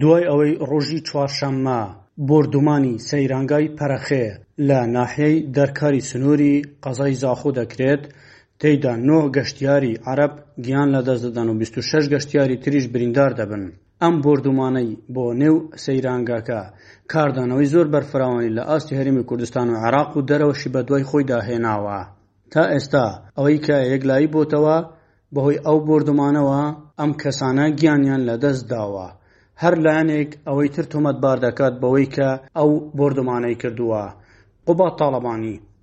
دوای ئەوەی ڕۆژی چوارشەممە بۆردومانی سەیرانگای پەرەخێ لە ناحیەی دەرکاری سنووری قەزای زاخۆ دەکرێت، تێیدا نۆ گەشتیاری عەرەب گیان لەدەست دەدەن و بیست و شەش گەشتیاری تریش بریندار دەبن. ئەم بۆردومانەی بۆ نێو سەیرانگاکە کاردانەوەی زۆر بەرفراوانی لە ئاستی هەرێمی کوردستان و عێراق و دەرەوەشی بەدوای خۆیدا هێناوە. تا ئێستا ئەوەی کە یەکلایی بۆتەوە، بەهۆی ئەو بۆردومانەوە ئەم کەسانە گیانیان لەدەست داوە. هەر لایەنێک ئەوەی تر تۆمەتبار دەکات بەوەی کە ئەو بۆردومانەی کردووە. قوباد تاڵەبانی،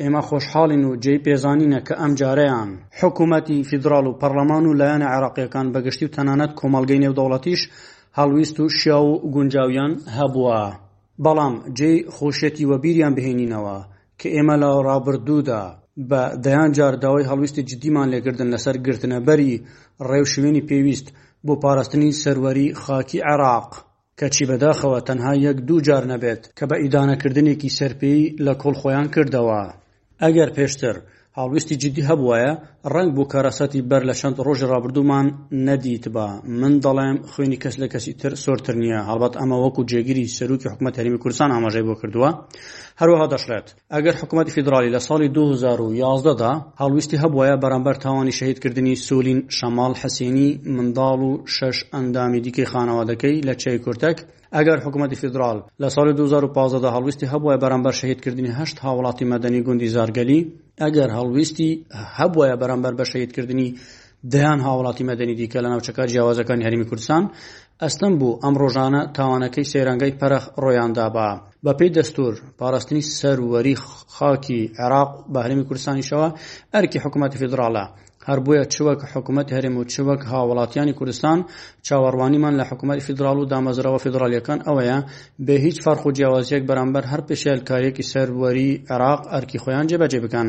ئێمە خۆشحاڵین و جێی پێزانینە کە ئەمجارەیان حکومەتی فیدراڵ و پەڕڵەمان و لایەنە عێراقییەکان بە گشتی و تەنانەت کۆمەڵگەی نێودەوڵەتیش هەڵویست و شیاو و گونجاویان هەبووە. بەڵام جێی خۆشیەتی وەبیریان بهێنینەوە کە ئێمە لە ڕابردوودا بە دەیان جار داوای هەڵویستی جدیمان لێکردن لەسەر گرتنەبەری ڕێوشوێنی پێویست بۆ پاراستنی سەروەری خاکی عێراق کەچی بەداخەوە تەنها یەک دوو جار نەبێت کە بە ئیدانەکردنێکی سەرپێیی لە کۆڵ خۆیان کردەوە. ئەگەر پێشتر هەڵویستی جیدی هەبووایە، ڕەنگ بوو کەرەسەتی بەر لە چەند ڕۆژی ڕابردوومان نەدیتبا. من دەڵێم خوێنی کەس لە کەسی تر سۆرتر نییە، هەڵبەت ئەمە وەکو جێگری سەروکی حکومەت هەرێمی کوردستان ئاماژەی بۆ کردووە. هەروەها دەشڵێت. ئەگەر حکومەتی فیدراڵی لە ساڵی دوو هەزار و یازدە دا هەڵویستی هەبوایە بەرامبەر تاوانی شەهید کردنی سولین شەماڵ حسێنی منداڵ و شەش ئەندامی دیکەی خانەوادەکەی لە چیای کورتەک ئەگەر حکومەتی فیدراڵ لە ساڵی دوو هەزار و پازدە دا هەڵویستی هەبوایە بەرامبەر شەهید کردنی هەشت هاوڵاتی مەدەنی گوندی زارگەلی ئەگەر هەڵویستی هەبوایە بەرامبەر بە شەهید کردنی دەیان هاوڵاتی مەدەنی دیکە لە ناوچەکە جیاوازەکانی هەرێمی کوردستان ئەستەم بوو ئەم ڕۆژانە تاوانەکەی سەیرانگای پەرخ ڕۆیاندا بە بە پێی دەستور پاراستنی سەر وەری خاکی عێراق بە هەرێمی کوردستانیشەوە ئەرکی حکومەتی فیدراڵە هەر بۆیە چ وەک حکومەت هەرێم و چ وەک هاوڵاتیانی کوردستان چاوەڕوانیمان لە حکومەتی فیدراڵ و دامەزراوە فیدراڵیەکان ئەوەیە بێ هیچ فەرق و جیاوازیەک بەرامبەر هەر پێشێلکاریەکی سەر وەری عێراق ئەرکی خۆیان جێبەجێ بکەن.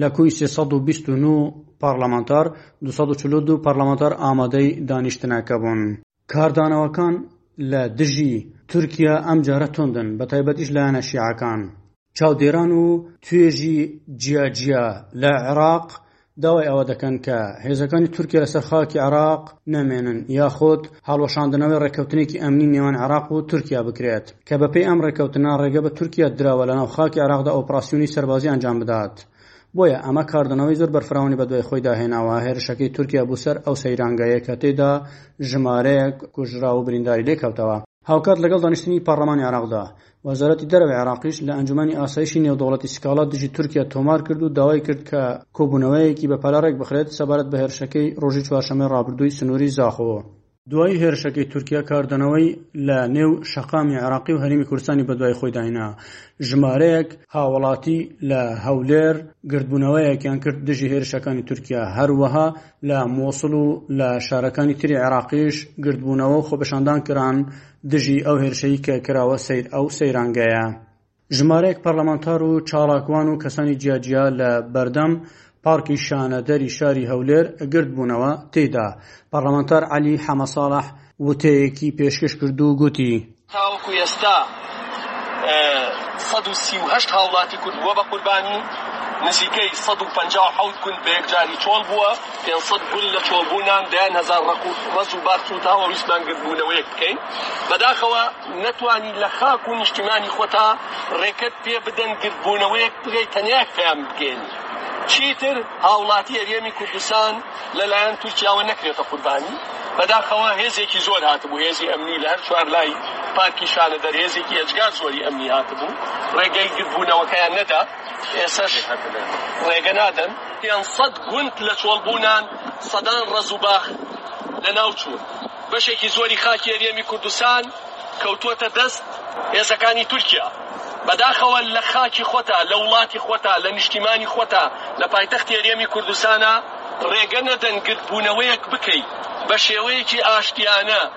لە کۆی سێ سەد و بیست و نۆ پارلەمانتار، دوو سەد و چل و دوو پارلەمانتار ئامادەی دانیشتنەکە بوون. کاردانەوەکان لە دژی تورکیا ئەمجارە توندن، بەتایبەتیش لایەنە شیعەکان. چاودێران و توێژی جیاجیا لە عێراق داوای ئەوە دەکەن کە هێزەکانی تورکیا لەسەر خاکی عێراق نەمێنن یاخود هەڵوەشاندنەوەی ڕێککەوتنێکی ئەمنی نێوان عێراق و تورکیا بکرێت، کە بەپێی ئەم ڕێککەوتنە ڕێگە بە تورکیا دراوە لەناو خاکی عێراقدا ئۆپراسیۆنی سەربازی ئەنجام بدات، بۆیە ئەمە کاردانەوەی زۆر بەرفراوانی بەدوای خۆیدا هێناوە، هێرشەکەی تورکیا بو سەر ئەو سەیرانگەیە کە تێیدا ژمارەیەک کوژراو و برینداری لێکەوتەوە. هاوکات لەگەڵ دانیشتنی پارڵمانی عێراقدا، وەزارەتی دەرەوەی عێراقیش لە ئەنجومەنی ئاسایشی نێودەوڵەتی سکاڵا دژی تورکیا تۆمار کرد و داوای کرد کە کۆبوونەوەیەکی بە پەلە ڕێکبخرێت سەبارەت بە هێرشەکەی ڕۆژی چوارشەممەی ڕابردووی سنووری زاخۆوە. دوای هێرشەکەی تورکیا کاردانەوەی لە نێو شەقامی عێراقی و هەرێمی کوردستانی بەدوای خۆیدا هێنا، ژمارەیەک هاوڵاتی لە هەولێر گردبوونەوەیەکیان کرد دژی هێرشەکانی تورکیا، هەروەها لە مۆسڵ و لە شارەکانی تری عێراقیش گردبوونەوە و خۆپێشاندان کران دژی ئەو هێرشەی کە کراوە سەیر ئەو سەیرانگەیە ژمارەیەک پەرلەمانتار و چالاکوان و کەسانی جیاجیا لە بەردەم پارکی شانەدەری شاری هەولێر گردبوونەوە تێیدا پەرلەمانتار عەلی حەمە ساڵح وتەیەکی پێشکەش کرد و گوتی. تاوەکو ئێستا سەد و سی و هەشت هاوڵاتی کورد بووە بە قوربانی، نزیکەی سەد و پەنجا و حەوت گوند بە یەکجاری چۆڵ بووە. پێنج سەد گول لە چۆڵبوونان دەیان هەزار ڕەق و ڕەز و بار سووتاوە، ویستمان گردبوونەوەیەک بکەین بەداخەوە نەتوانی لە خاک و نیشتیمانی خۆتا ڕێکەت پێ بدەن گردبوونەوەیەک بگەی تەنیاک پەیام بگەیەنی چیتر هاوڵاتی هەرێمی کوردستان لەلایەن تورکیاوە نەکرێتە قوربانی بەداخەوە هێزێکی زۆر هاتبوو هێزی ئەمنی لە هەر چوار لای پارکی شانەدەر هێزێکی ئێجگار زۆری ئەمنی هاتبوو ڕێگەی گردبوونەوەکەیان نەدا. ئێسەش ڕێگە نادەن. پێنج سەد گوند لە چۆڵبوونان، سەدان ڕەز و باخ لەناوچوون. بەشێکی زۆری خاکی هەرێمی کوردستان کەوتووەتە دەست هێزەکانی تورکیا. بەداخەوە لە خاکی خۆتا، لە وڵاتی خۆتا، لە نیشتیمانی خۆتا، لە پایتەختی هەرێمی کوردستانا، ڕێگە نەدەن گردبوونەوەیەک بکەیت بە شێوەیەکی ئاشتیانە،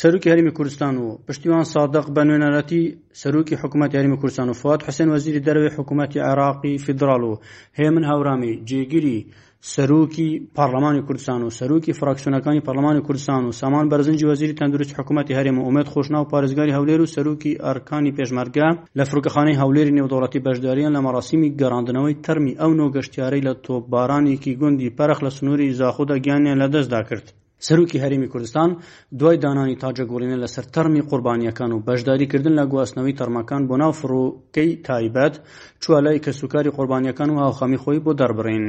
سەرۆکی هەرێمی کوردستان و پشتیوان سادق بە نوێنەرەتی سەرۆکی حکوومەت هەرێمی کوردستان و فواد حوسێن وەزیری دەرەوەی حکوومەتی عێراقی فیدراڵ و هێمن هاورامی جێگیری سەرۆکی پەرلەمانی کوردستان و سەرۆکی فراکسیۆنەکانی پەرلەمانی کوردستان و سامان بەرزنجی وەزیری تەندروست حکوومەتی هەرێم و ئومێد خۆشنا و پارێزگاری هەولێر و سەرۆکی ئەرکانی پێشمەرگە لە فرکەخانەی هەولێری نێودەوڵەتی بەشداریان لە مەڕاسیمی گەڕاندنەوەی تەرمی ئەو نۆ گەشتیارەی لە تۆپبارانێکی گوندی پەرخ لە سنووری زاخۆدا گیانیان لەدەستدا کرد سەرۆکی هەرێمی کوردستان دوای دانانی تاجە گوڵینە لەسەر تەرمی قوربانیەکان و بەشداریکردن لە گواستنەوەی تەرمەکان بۆ ناو فڕۆکەی تایبەت چوە لای کەسوکاری قوربانیەکان و هاوخەمی خۆی بۆ دەربڕین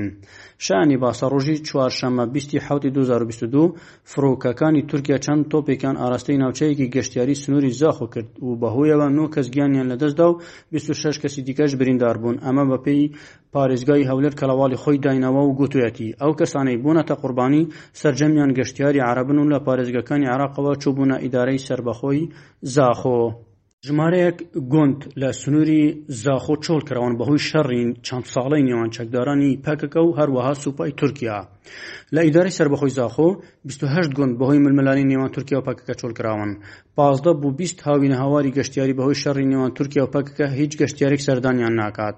شانی باسە ڕۆژی چوارشەممە 2022 فڕۆکەکانی تورکیا چەند تۆپێکان ئاراستەی ناوچەیەکی گەشتیاری سنووری زاخۆ کرد و بەهۆیەوە نۆ کەس گیانیان لەدەستدا و 26 کەسی دیکەش بریندار بوون ئەمە بەپێی پارێزگای هەولێر کەڵەواڵی خۆی دایناوە و گوتویەتی، ئەو کەسانەی بوونەتە قوربانی، سەرجەمیان گەشتیاری عەرەبن و لە پارێزگاکانی عێراقەوە چووبوونە ئیدارەی سەربەخۆی زاخۆ. ژمارەیەک گوند لە سنووری زاخۆ چۆڵ کراون بەهۆی شەڕی چەند ساڵەی نێوان چەکدارانی پەکەکە و هەروەها سوپای تورکیا. لە ئیدارەی سەربەخۆی زاخۆ، بیست و هەشت گوند بەهۆی ململانێی نێوان تورکیا و پەکەکە چۆڵ کراون. پازدە بۆ بیست هاوینەهاواری گەشتیاری بەهۆی شەڕی نێوان تورکیا و پەکەکە هیچ گەشتیارێک سەردانیان ناکات.